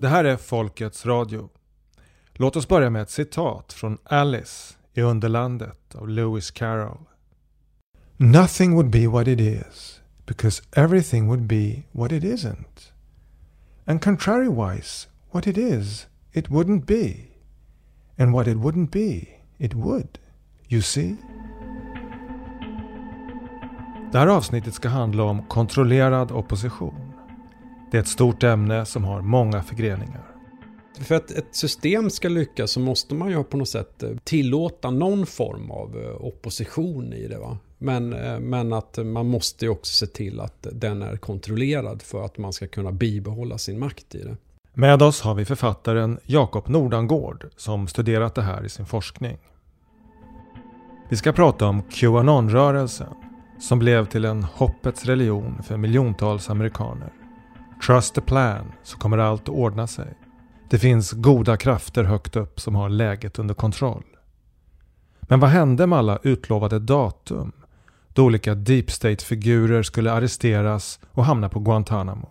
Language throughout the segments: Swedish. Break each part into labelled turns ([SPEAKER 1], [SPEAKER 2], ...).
[SPEAKER 1] Det här är Folkets Radio. Låt oss börja med ett citat från Alice i Underlandet av Lewis Carroll. Nothing would be what it is because everything would be what it isn't. And contrariwise, what it is, it wouldn't be. And what it wouldn't be, it would. You see? Det här avsnittet ska handla om kontrollerad opposition. Det är ett stort ämne som har många förgreningar.
[SPEAKER 2] För att ett system ska lyckas så måste man ju på något sätt eh, tillåta någon form av eh, opposition i det. Va? Men, eh, men att man måste ju också se till att den är kontrollerad för att man ska kunna bibehålla sin makt i det.
[SPEAKER 1] Med oss har vi författaren Jakob Nordangård som studerat det här i sin forskning. Vi ska prata om Qanon-rörelsen som blev till en hoppets religion för miljontals amerikaner. Trust the plan så kommer allt att ordna sig. Det finns goda krafter högt upp som har läget under kontroll. Men vad hände med alla utlovade datum då olika deep state-figurer skulle arresteras och hamna på Guantanamo?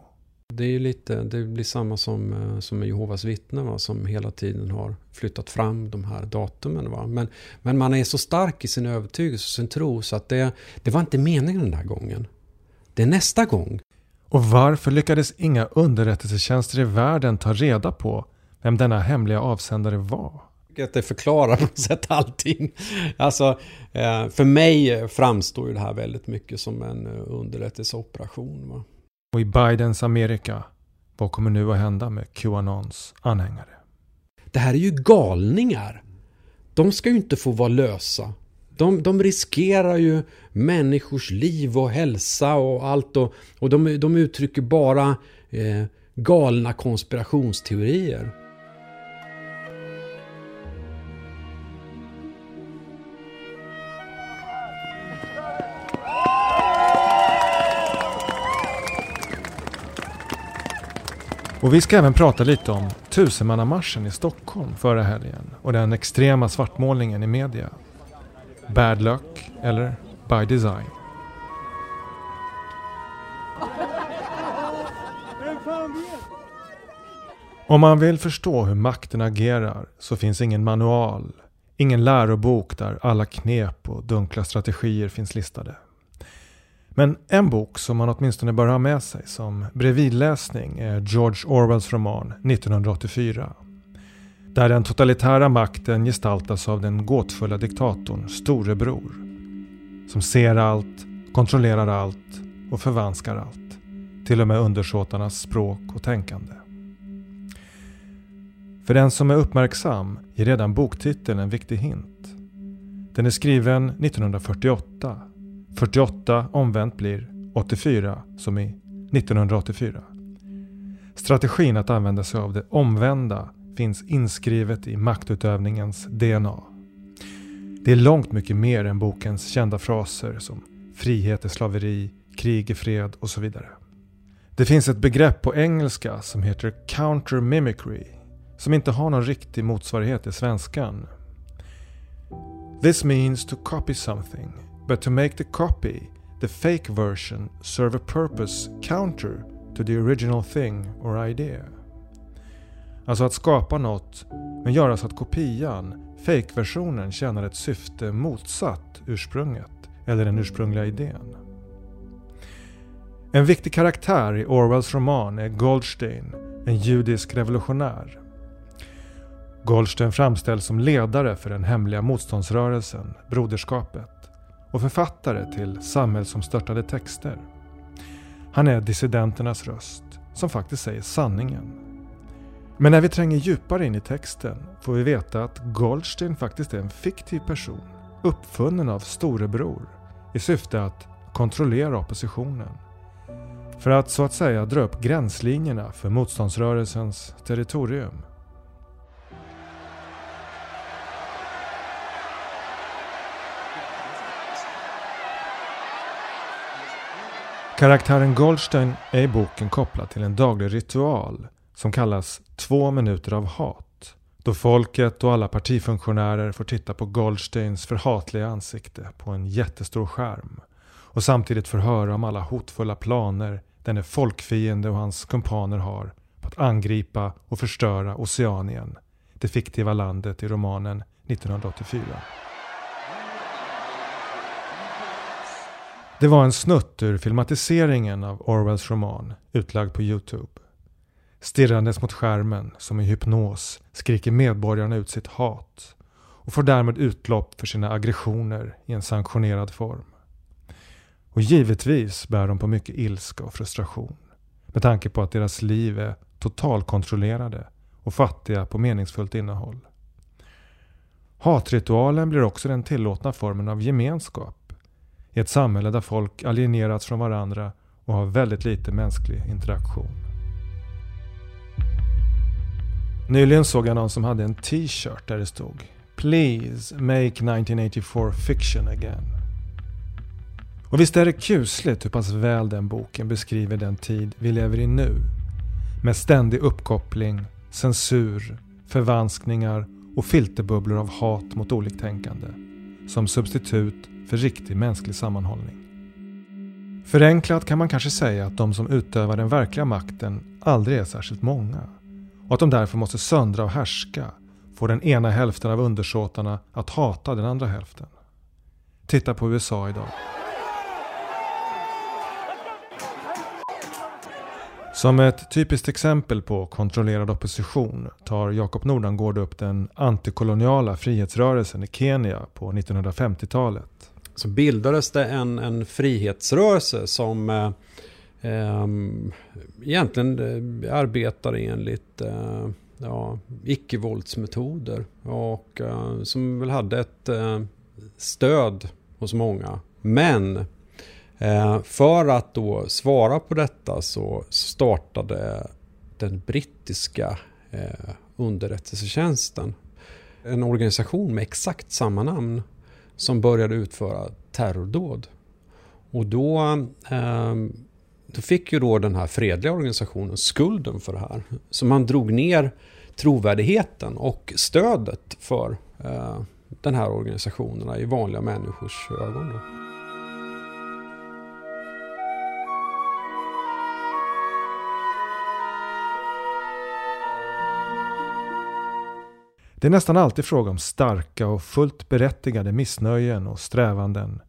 [SPEAKER 2] Det är lite, det blir samma som, eh, som med Jehovas vittnen va? som hela tiden har flyttat fram de här datumen. Va? Men, men man är så stark i sin övertygelse och sin tro så att det, det var inte meningen den här gången. Det är nästa gång.
[SPEAKER 1] Och varför lyckades inga underrättelsetjänster i världen ta reda på vem denna hemliga avsändare var?
[SPEAKER 2] Att det förklarar på något sätt allting. Alltså, eh, för mig framstår ju det här väldigt mycket som en eh, underrättelseoperation. Va?
[SPEAKER 1] Och i Bidens Amerika, vad kommer nu att hända med Qanons anhängare?
[SPEAKER 2] Det här är ju galningar. De ska ju inte få vara lösa. De, de riskerar ju människors liv och hälsa och allt och, och de, de uttrycker bara eh, galna konspirationsteorier.
[SPEAKER 1] Och vi ska även prata lite om tusenmannamarschen i Stockholm förra helgen och den extrema svartmålningen i media. Bad luck eller by design. Om man vill förstå hur makten agerar så finns ingen manual, ingen lärobok där alla knep och dunkla strategier finns listade. Men en bok som man åtminstone bör ha med sig som bredvidläsning är George Orwells roman 1984. Där den totalitära makten gestaltas av den gåtfulla diktatorn Storebror. Som ser allt, kontrollerar allt och förvanskar allt. Till och med undersåtarnas språk och tänkande. För den som är uppmärksam ger redan boktiteln en viktig hint. Den är skriven 1948 48 omvänt blir 84 som i 1984. Strategin att använda sig av det omvända finns inskrivet i maktutövningens DNA. Det är långt mycket mer än bokens kända fraser som frihet är slaveri, krig är fred och så vidare. Det finns ett begrepp på engelska som heter counter mimicry som inte har någon riktig motsvarighet i svenskan. This means to copy something but to make the copy, the fake version, serve a purpose counter to the original thing or idea. Alltså att skapa något, men göra så att kopian, fake-versionen, tjänar ett syfte motsatt ursprunget eller den ursprungliga idén. En viktig karaktär i Orwells roman är Goldstein, en judisk revolutionär. Goldstein framställs som ledare för den hemliga motståndsrörelsen, Broderskapet och författare till samhällsomstörtade texter. Han är dissidenternas röst, som faktiskt säger sanningen. Men när vi tränger djupare in i texten får vi veta att Goldstein faktiskt är en fiktiv person, uppfunnen av storebror i syfte att kontrollera oppositionen. För att så att säga dra upp gränslinjerna för motståndsrörelsens territorium. Karaktären Goldstein är i boken kopplad till en daglig ritual som kallas två minuter av hat. Då folket och alla partifunktionärer får titta på Goldsteins förhatliga ansikte på en jättestor skärm och samtidigt får höra om alla hotfulla planer denne folkfiende och hans kumpaner har på att angripa och förstöra Oceanien, det fiktiva landet i romanen 1984. Det var en snutt ur filmatiseringen av Orwells roman utlagd på Youtube. Stirrandes mot skärmen, som i hypnos, skriker medborgarna ut sitt hat och får därmed utlopp för sina aggressioner i en sanktionerad form. Och givetvis bär de på mycket ilska och frustration med tanke på att deras liv är totalkontrollerade och fattiga på meningsfullt innehåll. Hatritualen blir också den tillåtna formen av gemenskap i ett samhälle där folk alienerats från varandra och har väldigt lite mänsklig interaktion. Nyligen såg jag någon som hade en t-shirt där det stod “Please make 1984 fiction again”. Och visst är det kusligt hur pass väl den boken beskriver den tid vi lever i nu. Med ständig uppkoppling, censur, förvanskningar och filterbubblor av hat mot oliktänkande. Som substitut för riktig mänsklig sammanhållning. Förenklat kan man kanske säga att de som utövar den verkliga makten aldrig är särskilt många. Och att de därför måste söndra och härska, få den ena hälften av undersåtarna att hata den andra hälften. Titta på USA idag. Som ett typiskt exempel på kontrollerad opposition tar Jakob Nordangård upp den antikoloniala frihetsrörelsen i Kenya på 1950-talet.
[SPEAKER 2] Så bildades det en, en frihetsrörelse som eh, Ehm, egentligen eh, arbetar enligt eh, ja, icke-våldsmetoder och eh, som väl hade ett stöd hos många. Men för att då svara på detta så startade den brittiska underrättelsetjänsten en organisation med exakt samma namn som började utföra terrordåd. Och då, eh, då fick ju då den här fredliga organisationen skulden för det här. Så man drog ner trovärdigheten och stödet för eh, den här organisationerna i vanliga människors ögon. Då.
[SPEAKER 1] Det är nästan alltid fråga om starka och fullt berättigade missnöjen och strävanden.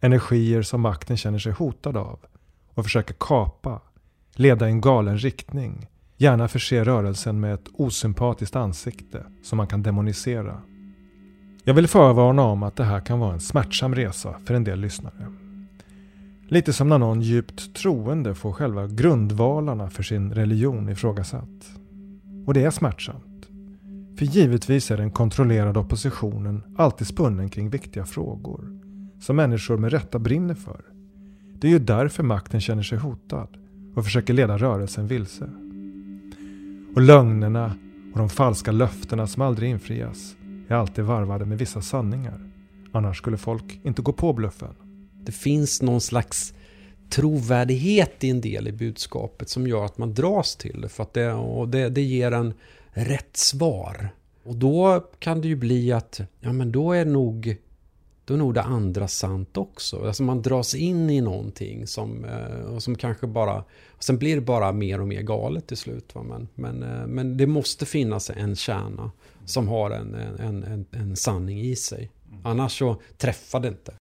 [SPEAKER 1] Energier som makten känner sig hotad av och försöker kapa, leda i en galen riktning. Gärna förse rörelsen med ett osympatiskt ansikte som man kan demonisera. Jag vill förvarna om att det här kan vara en smärtsam resa för en del lyssnare. Lite som när någon djupt troende får själva grundvalarna för sin religion ifrågasatt. Och det är smärtsamt. För givetvis är den kontrollerade oppositionen alltid spunnen kring viktiga frågor som människor med rätta brinner för. Det är ju därför makten känner sig hotad och försöker leda rörelsen vilse. Och lögnerna och de falska löftena som aldrig infrias är alltid varvade med vissa sanningar. Annars skulle folk inte gå på bluffen.
[SPEAKER 2] Det finns någon slags trovärdighet i en del i budskapet som gör att man dras till det. För att det, och det, det ger en rätt svar. Och då kan det ju bli att, ja men då är nog, då är nog det andra sant också. Alltså man dras in i någonting som, eh, och som kanske bara, och sen blir det bara mer och mer galet till slut. Va? Men, men, eh, men det måste finnas en kärna som har en, en, en, en sanning i sig. Annars så träffar det inte.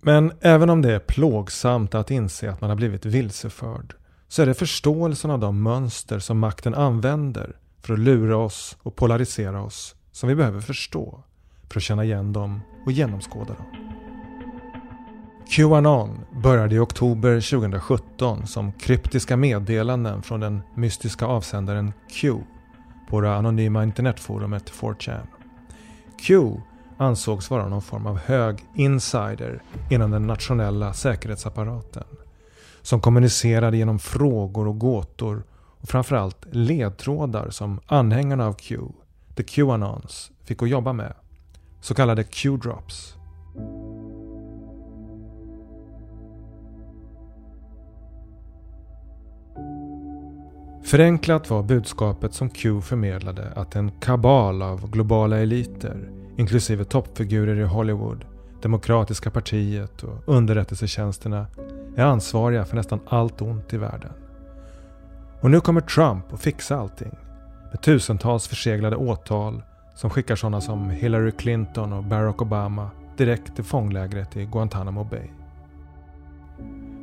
[SPEAKER 1] Men även om det är plågsamt att inse att man har blivit vilseförd så är det förståelsen av de mönster som makten använder för att lura oss och polarisera oss som vi behöver förstå för att känna igen dem och genomskåda dem. Qanon började i oktober 2017 som kryptiska meddelanden från den mystiska avsändaren Q på det anonyma internetforumet 4chan. Q ansågs vara någon form av hög insider inom den nationella säkerhetsapparaten som kommunicerade genom frågor och gåtor och framförallt ledtrådar som anhängarna av Q, the Qanons, fick att jobba med. Så kallade Q-drops. Förenklat var budskapet som Q förmedlade att en kabal av globala eliter, inklusive toppfigurer i Hollywood, Demokratiska partiet och underrättelsetjänsterna, är ansvariga för nästan allt ont i världen. Och nu kommer Trump att fixa allting. Med tusentals förseglade åtal som skickar sådana som Hillary Clinton och Barack Obama direkt till fånglägret i Guantanamo Bay.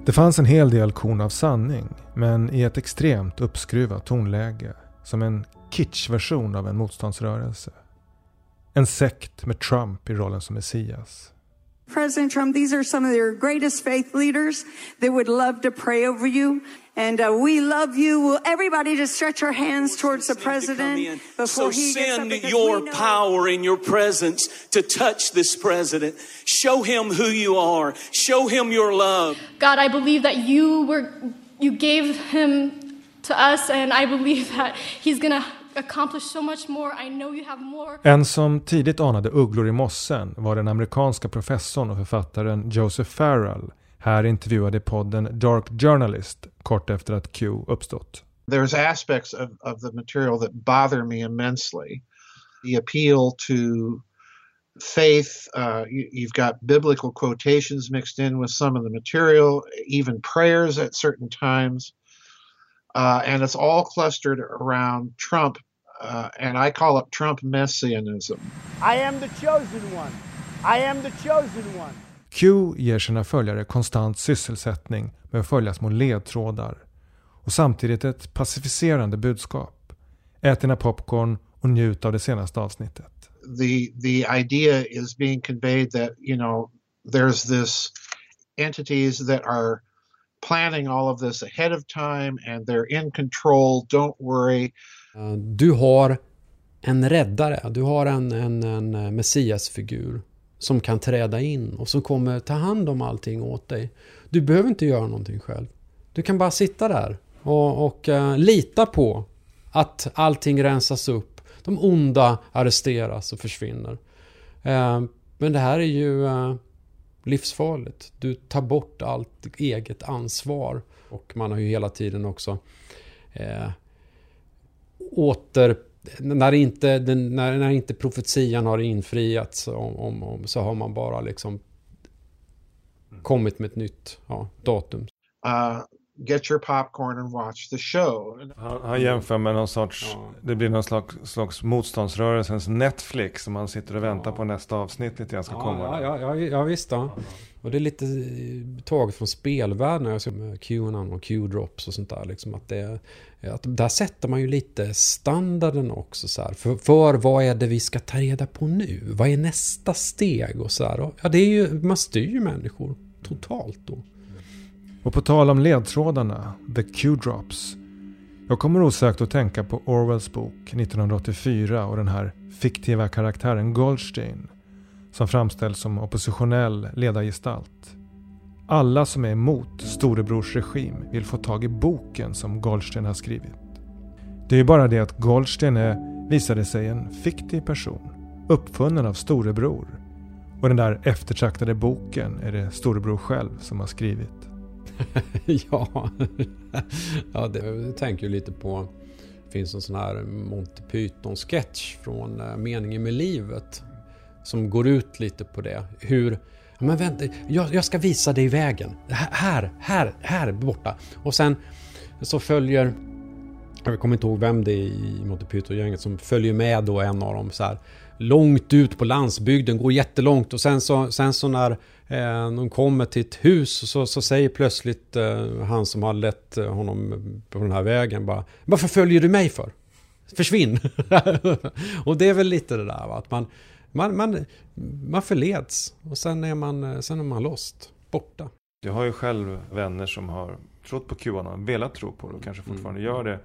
[SPEAKER 1] Det fanns en hel del korn av sanning, men i ett extremt uppskruvat tonläge. Som en kitschversion av en motståndsrörelse. En sekt med Trump i rollen som Messias.
[SPEAKER 3] President Trump, these are some of your greatest faith leaders. They would love to pray over you. And uh, we love you. Will everybody just stretch our hands towards the president before
[SPEAKER 4] so
[SPEAKER 3] he gets up?
[SPEAKER 4] send your power and your presence to touch this president. Show him who you are. Show him your love.
[SPEAKER 5] God, I believe that you were you gave him to us and I believe that he's going to accomplish so much more. I know you have more.
[SPEAKER 1] En som tidigt anade ugglor i mossen var den amerikanska professorn och författaren Joseph Farrell. Här intervjuade i podden Dark Journalist kort efter att Q uppstått.
[SPEAKER 6] there's aspects of, of the material that bother me immensely. The appeal to faith, uh, you, you've got biblical quotations mixed in with some of the material, even prayers at certain times. Uh, and it's all clustered around Trump, uh, and I call it Trump messianism.
[SPEAKER 7] I am the chosen one. I am the chosen one.
[SPEAKER 1] Q ger sina följare konstant sysselsättning med att följa små ledtrådar och samtidigt ett pacificerande budskap. Ät dina popcorn och njut av det senaste avsnittet.
[SPEAKER 6] the the idea is being conveyed that you know there's this entities that are planning all of this ahead of time and they're in control don't worry
[SPEAKER 2] Eh, Du har en räddare, du har en, en, en eh, messiasfigur som kan träda in och som kommer ta hand om allting åt dig. Du behöver inte göra någonting själv. Du kan bara sitta där och, och uh, lita på att allting rensas upp. De onda arresteras och försvinner. Uh, men det här är ju uh, livsfarligt. Du tar bort allt eget ansvar. Och man har ju hela tiden också eh, åter... När inte, den, när, när inte profetian har infriats om, om, om, så har man bara liksom kommit med ett nytt ja, datum.
[SPEAKER 6] uh, get your popcorn and watch the show
[SPEAKER 1] Han, han jämför med någon sorts,
[SPEAKER 2] Ja.
[SPEAKER 1] det blir någon slags, slags motståndsrörelsens Netflix som man sitter och väntar på nästa avsnitt lite ska komma.
[SPEAKER 2] Ja, ja, ja, ja visst. Ja. Och det är lite eh, taget från spelvärlden. Jag ser med Qanon och Q-drops och sånt där. Liksom att det, att där sätter man ju lite standarden också. Så här. För, för vad är det vi ska ta reda på nu? Vad är nästa steg? Och så här. Och, ja, det är ju, man styr ju människor totalt då.
[SPEAKER 1] Och på tal om ledtrådarna, The Q-drops. Jag kommer osökt att tänka på Orwells bok 1984 och den här fiktiva karaktären Goldstein. Som framställs som oppositionell ledargestalt. Alla som är emot storebrors regim vill få tag i boken som Goldstein har skrivit. Det är ju bara det att Goldstein är, visade sig en fiktiv person. Uppfunnen av storebror. Och den där eftertraktade boken är det storebror själv som har skrivit.
[SPEAKER 2] ja, ja det, jag tänker ju lite på... Det finns en sån här Monty Python-sketch från eh, Meningen med livet. Som går ut lite på det. Hur... Men vänta, jag, jag ska visa dig vägen. Här, här, här, här borta. Och sen så följer... Jag kommer inte ihåg vem det är i Monty Python-gänget som följer med då en av dem så här långt ut på landsbygden, går jättelångt och sen så, sen så när eh, de kommer till ett hus så, så säger plötsligt eh, han som har lett eh, honom på den här vägen bara Varför följer du mig för? Försvinn! och det är väl lite det där va? att man, man, man, man förleds och sen är man, eh, sen är man lost, borta.
[SPEAKER 1] Jag har ju själv vänner som har trott på Qanon, velat tro på det och kanske fortfarande gör det.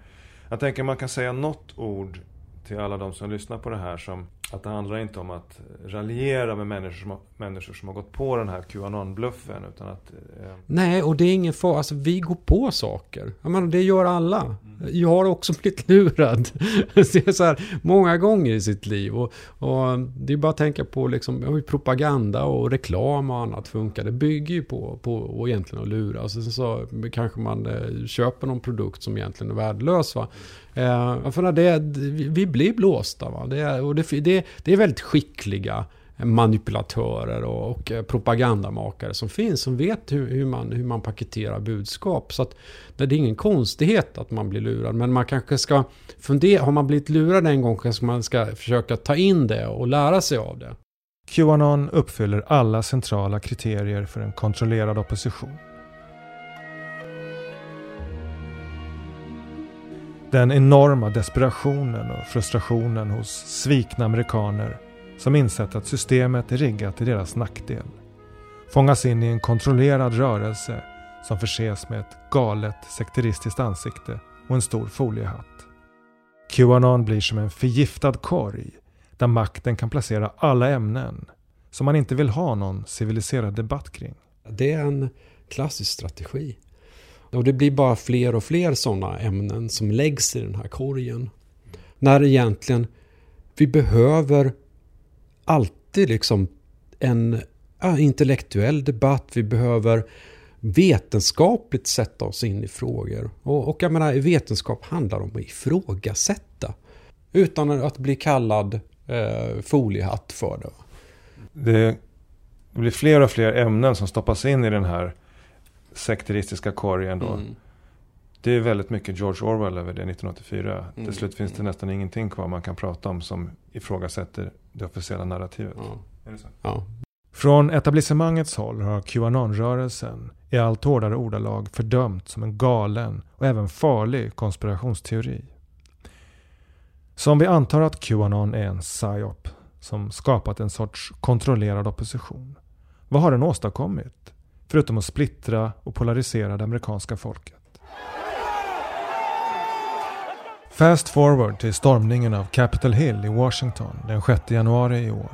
[SPEAKER 1] Jag tänker man kan säga något ord till alla de som lyssnar på det här som att det handlar inte om att raljera med människor som har, människor som har gått på den här Qanon-bluffen utan att... Eh,
[SPEAKER 2] Nej, och det är ingen fara. Alltså, vi går på saker. Jag menar, det gör alla. Jag har också blivit lurad. Så här, många gånger i sitt liv. Och, och det är bara att tänka på liksom, hur propaganda och reklam och annat funkar. Det bygger ju på, på och egentligen att lura. Och sen så kanske man eh, köper någon produkt som egentligen är värdelös. Va? Eh, för det, vi blir blåsta. Va? Det, är, och det, det, det är väldigt skickliga manipulatörer och, och eh, propagandamakare som finns som vet hur, hur, man, hur man paketerar budskap. Så att det är ingen konstighet att man blir lurad. Men man kanske ska fundera, har man blivit lurad en gång kanske man ska försöka ta in det och lära sig av det.
[SPEAKER 1] Qanon uppfyller alla centrala kriterier för en kontrollerad opposition. Den enorma desperationen och frustrationen hos svikna amerikaner som insett att systemet är riggat till deras nackdel fångas in i en kontrollerad rörelse som förses med ett galet sekteristiskt ansikte och en stor foliehatt. Qanon blir som en förgiftad korg där makten kan placera alla ämnen som man inte vill ha någon civiliserad debatt kring.
[SPEAKER 2] Det är en klassisk strategi. Och det blir bara fler och fler sådana ämnen som läggs i den här korgen. När egentligen vi behöver alltid liksom en ja, intellektuell debatt. Vi behöver vetenskapligt sätta oss in i frågor. Och, och jag menar, vetenskap handlar om att ifrågasätta. Utan att bli kallad eh, foliehatt för det.
[SPEAKER 1] Det blir fler och fler ämnen som stoppas in i den här sekteristiska korgen då. Mm. Det är väldigt mycket George Orwell över det 1984. Mm. Till slut finns det nästan ingenting kvar man kan prata om som ifrågasätter det officiella narrativet. Ja.
[SPEAKER 2] Ja.
[SPEAKER 1] Från etablissemangets håll har Qanon-rörelsen i allt hårdare ordalag fördömt som en galen och även farlig konspirationsteori. Som vi antar att Qanon är en psyop som skapat en sorts kontrollerad opposition. Vad har den åstadkommit? Förutom att splittra och polarisera det amerikanska folket. Fast forward till stormningen av Capitol Hill i Washington den 6 januari i år.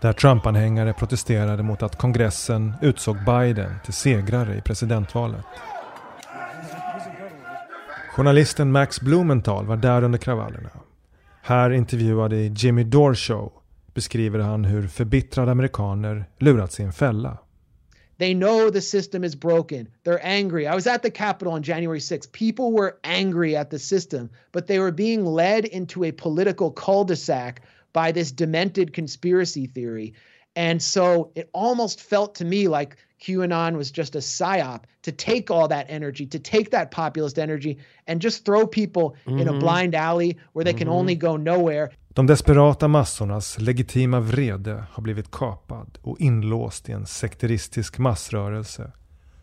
[SPEAKER 1] Där Trump-anhängare protesterade mot att kongressen utsåg Biden till segrare i presidentvalet. Journalisten Max Blumenthal var där under kravallerna. Här intervjuad i Jimmy Dore Show beskriver han hur förbittrade amerikaner lurats i en fälla.
[SPEAKER 8] They know the system is broken. They're angry. I was at the Capitol on January 6th. People were angry at the system, but they were being led into a political cul de sac by this demented conspiracy theory. And so it almost felt to me like QAnon was just a psyop to take all that energy, to take that populist energy and just throw people mm-hmm. in a mm-hmm. blind alley where they mm-hmm. can only go nowhere.
[SPEAKER 1] De desperata massornas legitima vrede har blivit kapad och inlåst i en sekteristisk massrörelse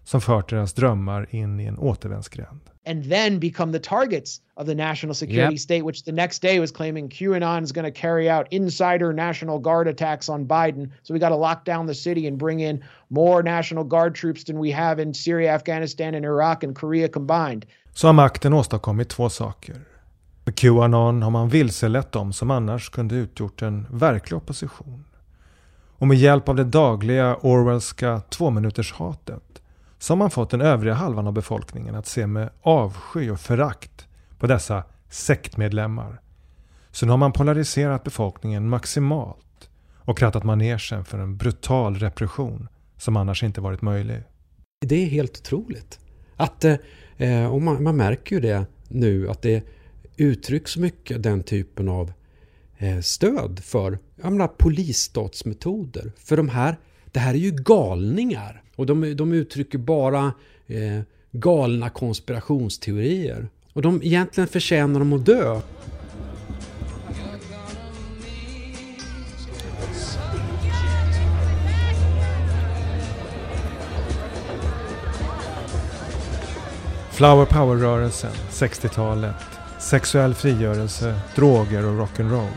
[SPEAKER 1] som fört deras drömmar in i en återvändsgränd.
[SPEAKER 8] And then become the targets of the national security yep. state, which the next day was claiming QAnon is going to carry out insider National Guard attacks on Biden. So we got to lock down the city and bring in more National Guard troops than we have in Syria, Afghanistan, and Iraq and Korea combined.
[SPEAKER 1] Så har makten åstadkommit två saker. Med Qanon har man vilselett dem som annars kunde utgjort en verklig opposition. Och med hjälp av det dagliga Orwellska tvåminutershatet så har man fått den övriga halvan av befolkningen att se med avsky och förakt på dessa sektmedlemmar. Så nu har man polariserat befolkningen maximalt och krattat manegen för en brutal repression som annars inte varit möjlig.
[SPEAKER 2] Det är helt otroligt. Att, eh, och man, man märker ju det nu att det uttrycks mycket den typen av eh, stöd för jag menar, polisstatsmetoder. För de här, det här är ju galningar. Och de, de uttrycker bara eh, galna konspirationsteorier. Och de egentligen förtjänar de att dö.
[SPEAKER 1] Flower Power-rörelsen, 60-talet, sexuell frigörelse, droger och rock'n'roll.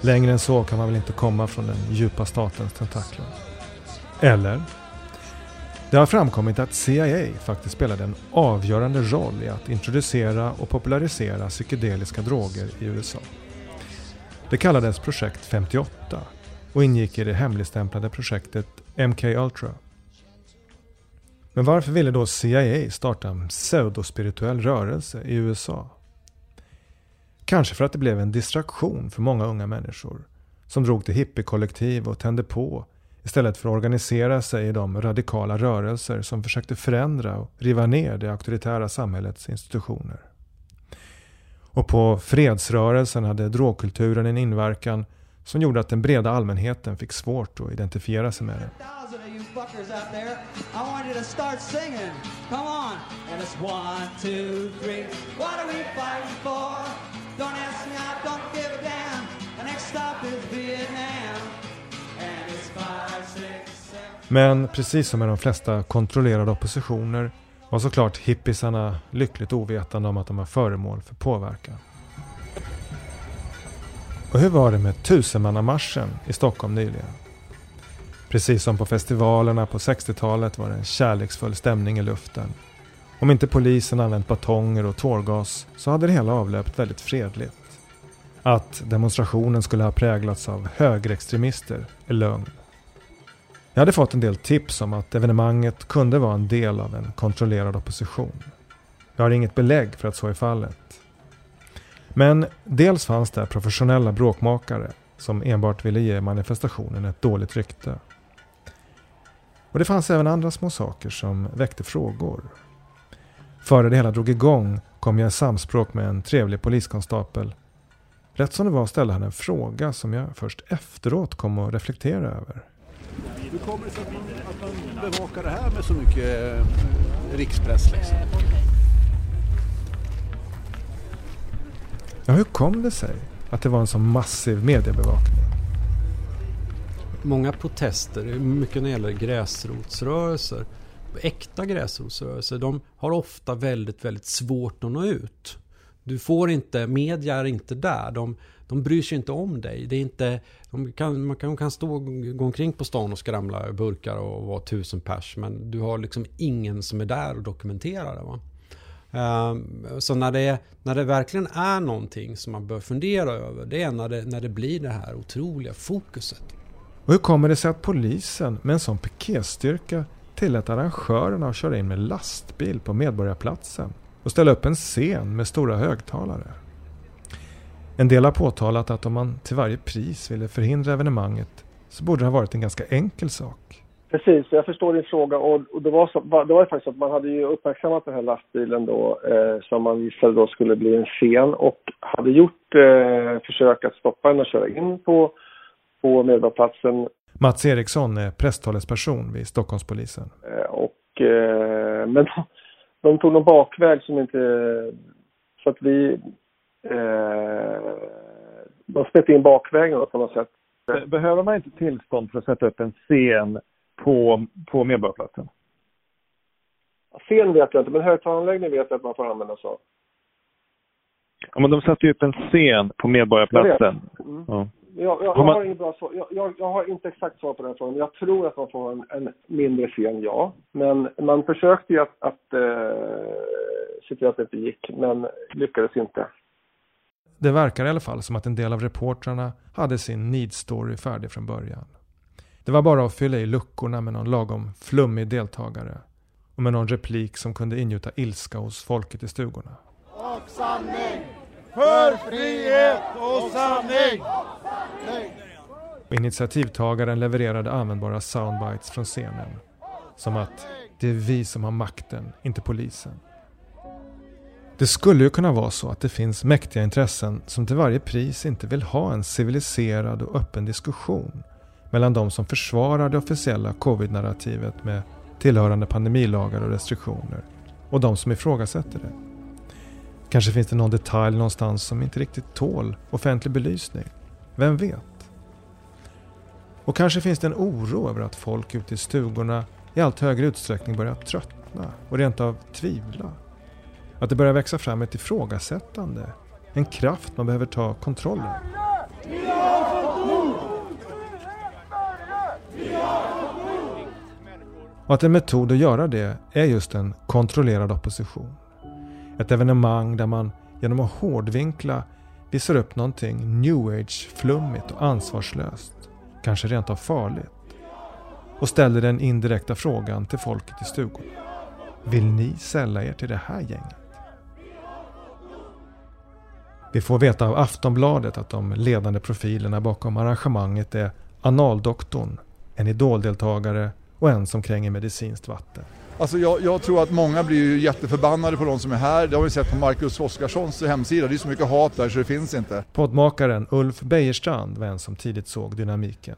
[SPEAKER 1] Längre än så kan man väl inte komma från den djupa statens tentakler. Eller? Det har framkommit att CIA faktiskt spelade en avgörande roll i att introducera och popularisera psykedeliska droger i USA. Det kallades Projekt 58 och ingick i det hemligstämplade projektet MK Ultra. Men varför ville då CIA starta en pseudospirituell rörelse i USA? Kanske för att det blev en distraktion för många unga människor som drog till hippiekollektiv och tände på istället för att organisera sig i de radikala rörelser som försökte förändra och riva ner det auktoritära samhällets institutioner. Och på fredsrörelsen hade drogkulturen en inverkan som gjorde att den breda allmänheten fick svårt att identifiera sig med det. Men precis som med de flesta kontrollerade oppositioner var såklart hippisarna lyckligt ovetande om att de var föremål för påverkan. Och hur var det med tusenmannamarschen i Stockholm nyligen? Precis som på festivalerna på 60-talet var det en kärleksfull stämning i luften. Om inte polisen använt batonger och tårgas så hade det hela avlöpt väldigt fredligt. Att demonstrationen skulle ha präglats av högerextremister är lögn. Jag hade fått en del tips om att evenemanget kunde vara en del av en kontrollerad opposition. Jag har inget belägg för att så är fallet. Men dels fanns där professionella bråkmakare som enbart ville ge manifestationen ett dåligt rykte. Och det fanns även andra små saker som väckte frågor. Före det hela drog igång kom jag i samspråk med en trevlig poliskonstapel. Rätt som det var ställde han en fråga som jag först efteråt kom att reflektera över.
[SPEAKER 9] Hur kommer det sig att man, att man bevakar det här med så mycket eh, rikspress? Liksom?
[SPEAKER 1] Ja, hur kom det sig att det var en så massiv mediebevakning?
[SPEAKER 2] Många protester, mycket när det gäller gräsrotsrörelser, äkta gräsrotsrörelser, de har ofta väldigt, väldigt svårt att nå ut. Du får inte, media är inte där. De, de bryr sig inte om dig. Det är inte, de kan, man kan, kan stå gå omkring på stan och skramla burkar och vara tusen pers. Men du har liksom ingen som är där och dokumenterar det. Va? Ehm, så när det, när det verkligen är någonting som man bör fundera över, det är när det, när det blir det här otroliga fokuset.
[SPEAKER 1] Och hur kommer det sig att polisen med en sån piketstyrka tillät arrangörerna att köra in med lastbil på Medborgarplatsen och ställa upp en scen med stora högtalare? En del har påtalat att om man till varje pris ville förhindra evenemanget så borde det ha varit en ganska enkel sak.
[SPEAKER 10] Precis, jag förstår din fråga och, och det, var så, det var ju faktiskt att man hade ju uppmärksammat den här lastbilen då eh, som man visade då skulle bli en scen och hade gjort eh, försök att stoppa den och köra in på, på Medborgarplatsen.
[SPEAKER 1] Mats Eriksson är presstalesperson vid Stockholmspolisen.
[SPEAKER 10] Eh, och, eh, men de, tog någon bakväg som inte... Så att vi... Eh, de släppte in bakvägen på något sätt.
[SPEAKER 11] Behöver man inte tillstånd för att sätta upp en scen på, på Medborgarplatsen?
[SPEAKER 10] Scen vet jag inte, men högtalaranläggning vet jag att man får använda sig av.
[SPEAKER 11] Ja, men de satte ju upp en scen på Medborgarplatsen.
[SPEAKER 10] Mm. Ja. Jag, jag, jag, har inget bra svar. Jag, jag, har inte exakt svar på den frågan. Jag tror att man får en, en mindre scen, ja. Men man försökte ju att, att uh, se till att det inte gick, men lyckades inte.
[SPEAKER 1] Det verkar i alla fall som att en del av reportrarna hade sin need story färdig från början. Det var bara att fylla i luckorna med någon lagom flummig deltagare och med någon replik som kunde ingjuta ilska hos folket i stugorna.
[SPEAKER 12] Och sanning! För frihet och sanning!
[SPEAKER 1] Initiativtagaren levererade användbara soundbites från scenen. Som att det är vi som har makten, inte polisen. Det skulle ju kunna vara så att det finns mäktiga intressen som till varje pris inte vill ha en civiliserad och öppen diskussion mellan de som försvarar det officiella covid-narrativet med tillhörande pandemilagar och restriktioner och de som ifrågasätter det. Kanske finns det någon detalj någonstans som inte riktigt tål offentlig belysning. Vem vet? Och kanske finns det en oro över att folk ute i stugorna i allt högre utsträckning börjar tröttna och rent av tvivla. Att det börjar växa fram ett ifrågasättande, en kraft man behöver ta kontrollen. Och att en metod att göra det är just en kontrollerad opposition. Ett evenemang där man genom att hårdvinkla visar upp någonting new age-flummigt och ansvarslöst, kanske rent av farligt. Och ställer den indirekta frågan till folket i stugorna. Vill ni sälla er till det här gänget? Vi får veta av Aftonbladet att de ledande profilerna bakom arrangemanget är analdoktorn, en idoldeltagare och en som kränger medicinskt vatten.
[SPEAKER 13] Alltså jag, jag, tror att många blir ju jätteförbannade på de som är här. Det har vi sett på Marcus Oskarssons hemsida. Det är så mycket hat där så det finns inte.
[SPEAKER 1] Poddmakaren Ulf Bejerstrand var en som tidigt såg dynamiken.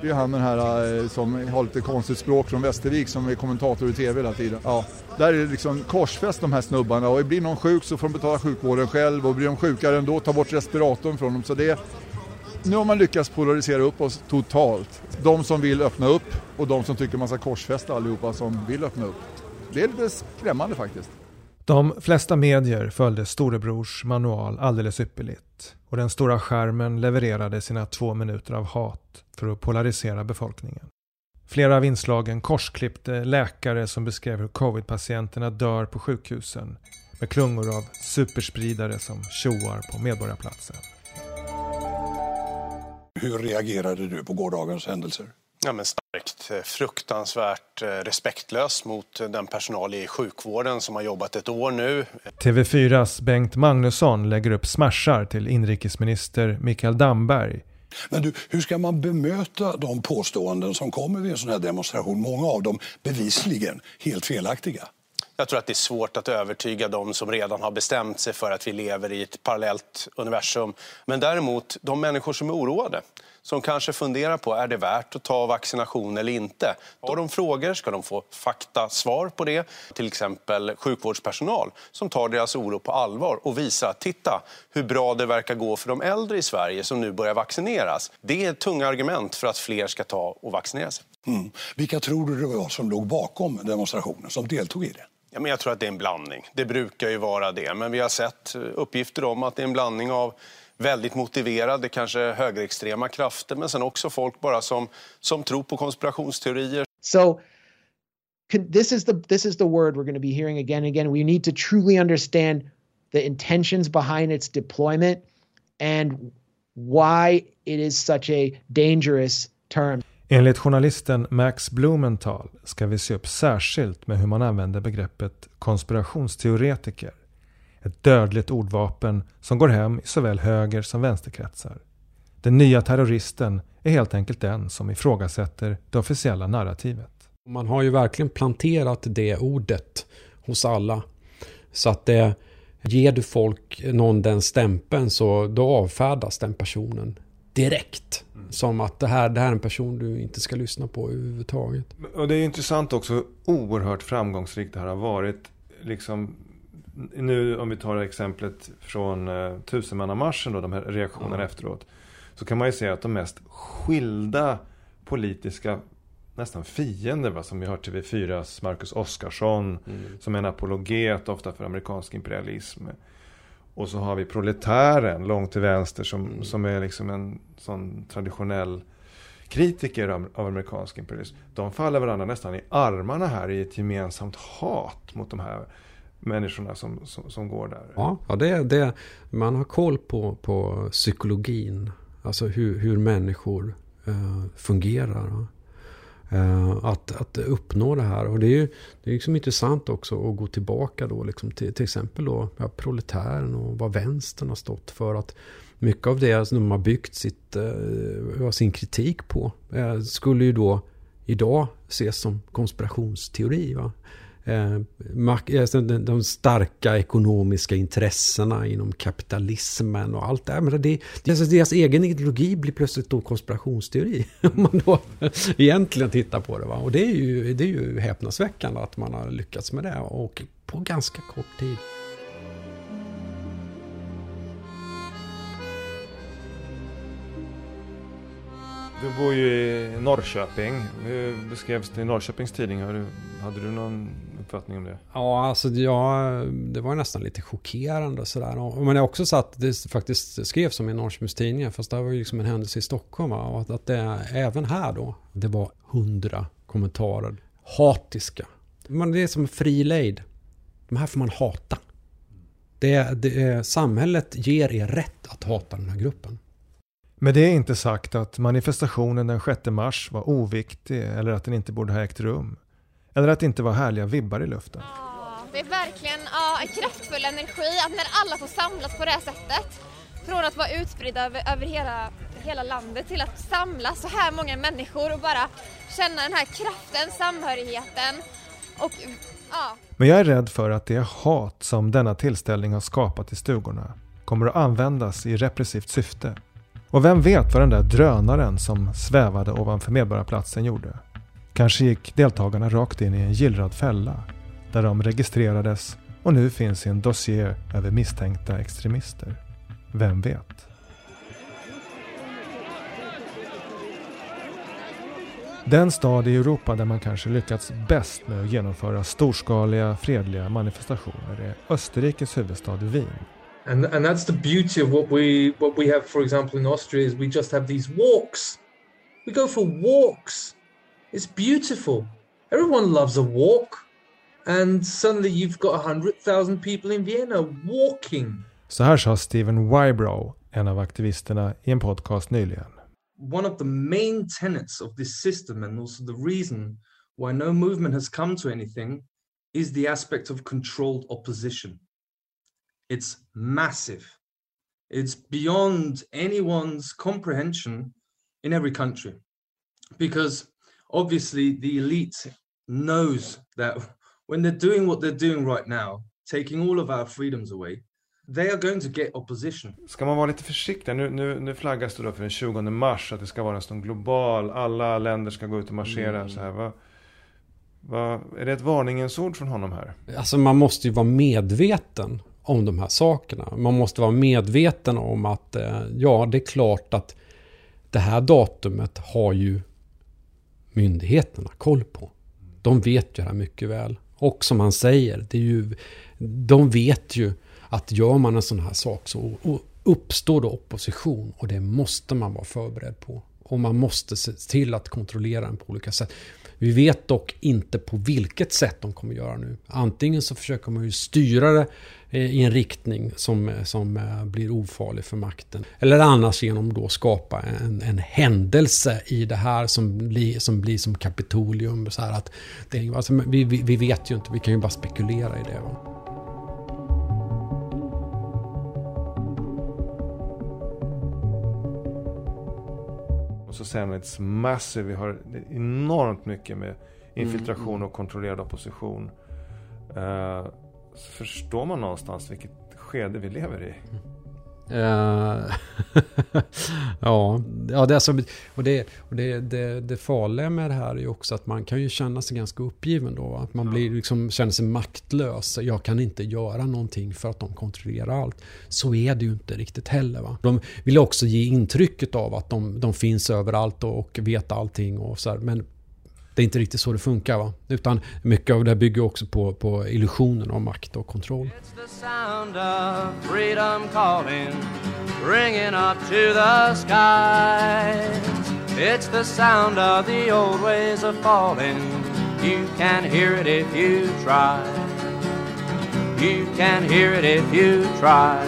[SPEAKER 13] Det är han den här eh, som har lite konstigt språk från Västervik som är kommentator i TV hela tiden. Ja, där är det liksom korsfäst de här snubbarna och blir någon sjuk så får de betala sjukvården själv och blir de sjukare ändå ta bort respiratorn från dem. Så det, nu har man lyckats polarisera upp oss totalt. De som vill öppna upp och de som tycker man ska korsfästa allihopa som vill öppna upp. Det är lite skrämmande faktiskt.
[SPEAKER 1] De flesta medier följde storebrors manual alldeles ypperligt och den stora skärmen levererade sina två minuter av hat för att polarisera befolkningen. Flera av inslagen korsklippte läkare som beskrev hur covid-patienterna dör på sjukhusen med klungor av superspridare som tjoar på Medborgarplatsen.
[SPEAKER 14] Hur reagerade du på gårdagens händelser?
[SPEAKER 15] Ja, men starkt eh, fruktansvärt eh, respektlös mot den personal i sjukvården som har jobbat ett år nu.
[SPEAKER 1] TV4s Bengt Magnusson lägger upp smashar till inrikesminister Mikael Damberg.
[SPEAKER 14] Men du, hur ska man bemöta de påståenden som kommer vid en sån här demonstration? Många av dem bevisligen helt felaktiga.
[SPEAKER 15] Jag tror att det är svårt att övertyga dem som redan har bestämt sig för att vi lever i ett parallellt universum. Men däremot de människor som är oroade som kanske funderar på är det värt att ta vaccination eller inte. Har de frågor ska de få fakta svar på det. Till exempel sjukvårdspersonal som tar deras oro på allvar och visar att titta hur bra det verkar gå för de äldre i Sverige som nu börjar vaccineras. Det är tunga argument för att fler ska ta och vaccinera sig.
[SPEAKER 14] Mm. Vilka tror du det var som låg bakom demonstrationen, som deltog i det?
[SPEAKER 15] Ja, men jag tror att det är en blandning. Det brukar ju vara det. Men vi har sett uppgifter om att det är en blandning av väldigt motiverade, kanske högerextrema krafter, men sen också folk bara som, som tror på konspirationsteorier.
[SPEAKER 8] So this is the this is the word we're going to be hearing again and again. We need to truly understand the intentions behind its deployment and why it is such a dangerous term.
[SPEAKER 1] Enligt journalisten Max Blumenthal ska vi se upp särskilt med hur man använder begreppet konspirationsteoretiker ett dödligt ordvapen som går hem i såväl höger som vänsterkretsar. Den nya terroristen är helt enkelt den som ifrågasätter det officiella narrativet.
[SPEAKER 2] Man har ju verkligen planterat det ordet hos alla. Så att det, ger du folk någon den stämpeln så då avfärdas den personen direkt. Som att det här, det här är en person du inte ska lyssna på överhuvudtaget.
[SPEAKER 1] Och det är intressant också oerhört framgångsrikt det här har varit. Liksom nu om vi tar exemplet från uh, tusenmannamarschen då, de här reaktionerna mm. efteråt. Så kan man ju se att de mest skilda politiska nästan fiender, va? som vi har TV4s Marcus Oskarsson, mm. som är en apologet ofta för amerikansk imperialism. Och så har vi proletären långt till vänster som, mm. som är liksom en sån traditionell kritiker av, av amerikansk imperialism. De faller varandra nästan i armarna här i ett gemensamt hat mot de här människorna som, som, som går där.
[SPEAKER 2] Ja, ja det, det, man har koll på, på psykologin. Alltså hur, hur människor eh, fungerar. Eh, att, att uppnå det här. Och det är ju det är liksom intressant också att gå tillbaka då liksom till, till exempel då, ja, proletären och vad vänstern har stått för. att Mycket av det som de har byggt sitt, eh, sin kritik på eh, skulle ju då idag ses som konspirationsteori. Va? Eh, eh, de starka ekonomiska intressena inom kapitalismen och allt det här. Men det, det, alltså deras egen ideologi blir plötsligt då konspirationsteori. Om man då egentligen tittar på det. Va? Och det är, ju, det är ju häpnadsväckande att man har lyckats med det. Och på ganska kort tid.
[SPEAKER 1] Du bor ju i Norrköping. Hur beskrevs det i Norrköpings tidning? Hade du någon uppfattning om det?
[SPEAKER 2] Ja, alltså ja, det var nästan lite chockerande sådär. Men jag har också satt det faktiskt skrevs som i Norrköpings tidningar. Fast det var ju liksom en händelse i Stockholm. Va? Och att det även här då, det var hundra kommentarer. Hatiska. Men det är som fri lejd. De här får man hata. Det, det, samhället ger er rätt att hata den här gruppen.
[SPEAKER 1] Men det är inte sagt att manifestationen den 6 mars var oviktig eller att den inte borde ha ägt rum. Eller att det inte var härliga vibbar i luften.
[SPEAKER 16] Ja, det är verkligen ja, en kraftfull energi att när alla får samlas på det här sättet. Från att vara utspridda över, över hela, hela landet till att samlas så här många människor och bara känna den här kraften, samhörigheten. Och ja,
[SPEAKER 1] Men jag är rädd för att det hat som denna tillställning har skapat i stugorna kommer att användas i repressivt syfte. Och vem vet vad den där drönaren som svävade ovanför Medborgarplatsen gjorde? Kanske gick deltagarna rakt in i en gillrad fälla där de registrerades och nu finns i en dossier över misstänkta extremister. Vem vet? Den stad i Europa där man kanske lyckats bäst med att genomföra storskaliga fredliga manifestationer är Österrikes huvudstad Wien.
[SPEAKER 17] And and that's the beauty of what we what we have, for example, in Austria is we just have these walks. We go for walks. It's beautiful. Everyone loves a walk. And suddenly you've got a hundred thousand people in Vienna walking.
[SPEAKER 1] Så här sa Steven Wybrow, en av aktivisterna, i en podcast nyligen.
[SPEAKER 17] One of the main tenets of this system and also the reason why no movement has come to anything is the aspect of controlled opposition. It's massive. It's beyond anyone's comprehension in every country. Because obviously the elite knows that when they're doing what they're doing right now, taking all of our freedoms away, they are going to get opposition.
[SPEAKER 1] Ska man vara lite försiktig? Nu, nu, nu flaggas det då för den 20 mars att det ska vara en sån global, alla länder ska gå ut och marschera.
[SPEAKER 2] Mm.
[SPEAKER 1] Så här. Vad, vad, är det ett varningens ord från honom här?
[SPEAKER 2] Alltså man måste ju vara medveten om de här sakerna. Man måste vara medveten om att eh, ja, det är klart att det här datumet har ju myndigheterna koll på. De vet ju det här mycket väl. Och som han säger, det är ju, de vet ju att gör man en sån här sak så uppstår det opposition och det måste man vara förberedd på. Och man måste se till att kontrollera den på olika sätt. Vi vet dock inte på vilket sätt de kommer göra nu. Antingen så försöker man ju styra det i en riktning som, som eh, blir ofarlig för makten. Eller annars genom då skapa en, en händelse i det här som blir som, blir som Kapitolium. Så att det, alltså, vi, vi, vet ju inte, vi kan ju bara spekulera i det. Va?
[SPEAKER 1] Och så it's massive. Vi har enormt mycket med infiltration
[SPEAKER 2] Mm.
[SPEAKER 1] och kontrollerad opposition. Uh, så förstår man någonstans vilket skede vi lever i.
[SPEAKER 2] Uh, ja, ja det, alltså, och det, och det, det, det farliga med det här är ju också att man kan ju känna sig ganska uppgiven då. Att man blir liksom, känner sig maktlös. Jag kan inte göra någonting för att de kontrollerar allt. Så är det ju inte riktigt heller. Va? De vill också ge intrycket av att de, de finns överallt och, och vet allting. Och så här, men det är inte riktigt så det funkar. Va? Utan mycket av det här bygger också på, på illusionen av makt och kontroll.
[SPEAKER 18] sound of freedom calling, up to the skies. It's the sound of the old ways of falling. You can hear it if you try. You can hear it if you try.